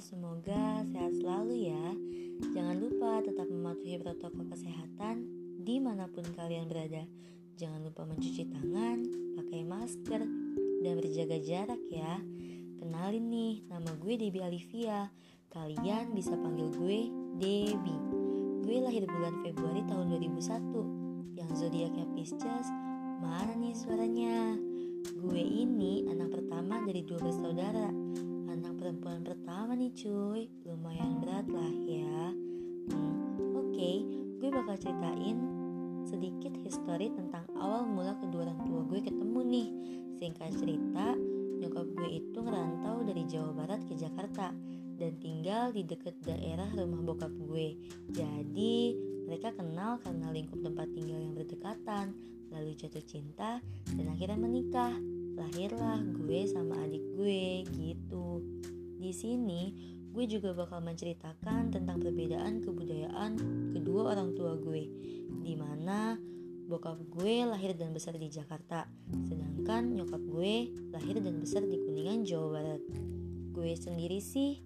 Semoga sehat selalu ya. Jangan lupa tetap mematuhi protokol kesehatan di mana pun kalian berada. Jangan lupa mencuci tangan, pakai masker, dan berjaga jarak ya. Kenalin nih, nama gue Debbie Alivia. Kalian bisa panggil gue Debbie. Gue lahir bulan Februari tahun 2001. Yang zodiaknya Pisces. Mana nih suaranya? Gue ini anak pertama dari dua bersaudara. Perempuan pertama nih cuy. Lumayan berat lah ya. Hmm, Oke, okay, gue bakal ceritain sedikit histori tentang awal mula kedua orang tua gue ketemu nih. Singkat cerita, nyokap gue itu ngerantau dari Jawa Barat ke Jakarta Dan tinggal di deket daerah rumah bokap gue. Jadi mereka kenal karena lingkup tempat tinggal yang berdekatan Lalu jatuh cinta dan akhirnya menikah lahirlah gue sama adik gue gitu. Di sini gue juga bakal menceritakan tentang perbedaan kebudayaan kedua orang tua gue, di mana bokap gue lahir dan besar di Jakarta, sedangkan nyokap gue lahir dan besar di Kuningan, Jawa Barat. Gue sendiri sih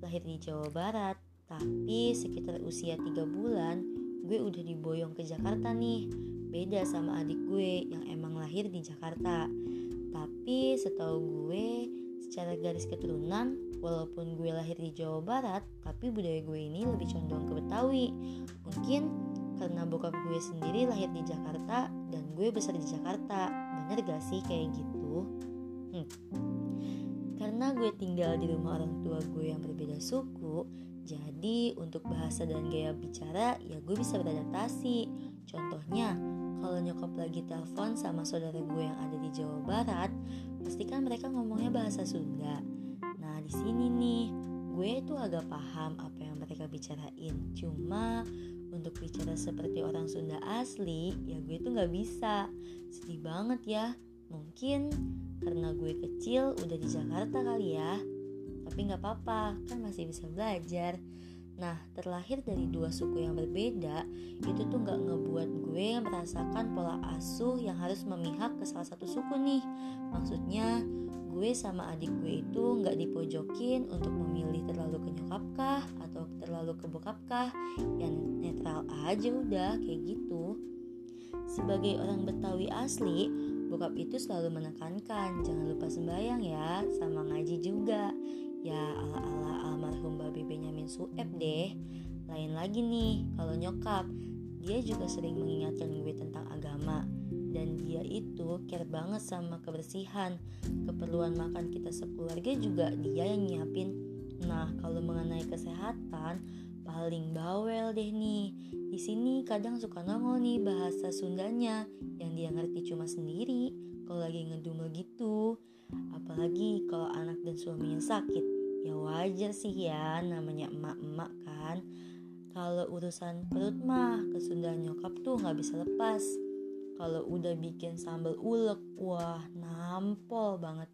lahir di Jawa Barat, tapi sekitar usia 3 bulan gue udah diboyong ke Jakarta nih. Beda sama adik gue yang emang lahir di Jakarta. Tapi setahu gue secara garis keturunan walaupun gue lahir di Jawa Barat tapi budaya gue ini lebih condong ke Betawi mungkin karena bokap gue sendiri lahir di Jakarta dan gue besar di Jakarta bener gak sih kayak gitu hmm. karena gue tinggal di rumah orang tua gue yang berbeda suku jadi untuk bahasa dan gaya bicara ya gue bisa beradaptasi contohnya kalau nyokap lagi telepon sama saudara gue yang ada di Jawa Barat, pasti kan mereka ngomongnya bahasa Sunda. Nah, di sini nih, gue tuh agak paham apa yang mereka bicarain. Cuma untuk bicara seperti orang Sunda asli, ya gue tuh nggak bisa. Sedih banget ya. Mungkin karena gue kecil udah di Jakarta kali ya. Tapi nggak apa-apa, kan masih bisa belajar. Nah, terlahir dari dua suku yang berbeda, itu tuh gak ngebuat gue merasakan pola asuh yang harus memihak ke salah satu suku nih. Maksudnya, gue sama adik gue itu gak dipojokin untuk memilih terlalu ke nyokap kah atau terlalu ke bokap kah. Yang netral aja udah kayak gitu. Sebagai orang Betawi asli, bokap itu selalu menekankan jangan lupa sembahyang ya, sama ngaji juga ya ala-ala almarhum Babe Benyamin Sueb deh. Lain lagi nih kalau nyokap. Dia juga sering mengingatkan gue tentang agama. Dan dia itu care banget sama kebersihan. Keperluan makan kita sekeluarga juga dia yang nyiapin. Nah kalau mengenai kesehatan paling bawel deh nih. Di sini kadang suka nongol nih bahasa Sundanya yang dia ngerti cuma sendiri kalau lagi ngedumel gitu. Apalagi kalau anak dan suaminya sakit ya wajar sih ya namanya emak-emak kan. Kalau urusan perut mah ke Sunda nyokap tuh nggak bisa lepas. Kalau udah bikin sambal ulek wah nampol banget.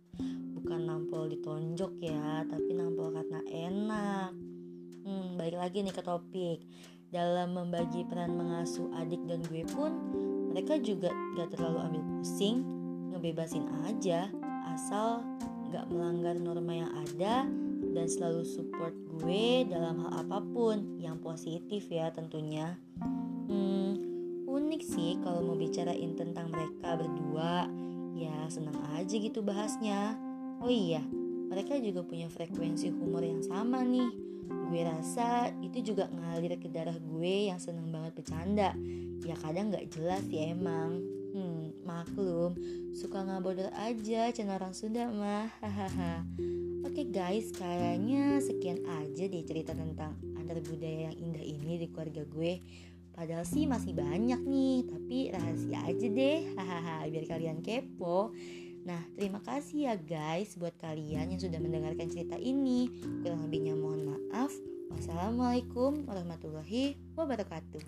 Bukan nampol ditonjok ya tapi nampol karena enak. Hmm, balik lagi nih ke topik. Dalam membagi peran mengasuh adik dan gue pun mereka juga gak terlalu ambil pusing ngebebasin aja. Asal gak melanggar norma yang ada dan selalu support gue dalam hal apa pun yang positif ya tentunya. Hmm, unik sih kalau mau bicarain tentang mereka berdua. Ya senang aja gitu bahasnya. Oh iya, mereka juga punya frekuensi humor yang sama nih. Gue rasa itu juga ngalir ke darah gue yang seneng banget bercanda. Ya kadang gak jelas ya emang. Maklum, suka ngabodor aja channel orang Sunda mah. Hahaha. Oke guys, kayaknya sekian aja deh cerita tentang antar budaya yang indah ini di keluarga gue. Padahal sih masih banyak nih, tapi rahasia aja deh. Hahaha, biar kalian kepo. Nah, terima kasih ya guys buat kalian yang sudah mendengarkan cerita ini. Kurang lebihnya mohon maaf. Wassalamualaikum warahmatullahi wabarakatuh.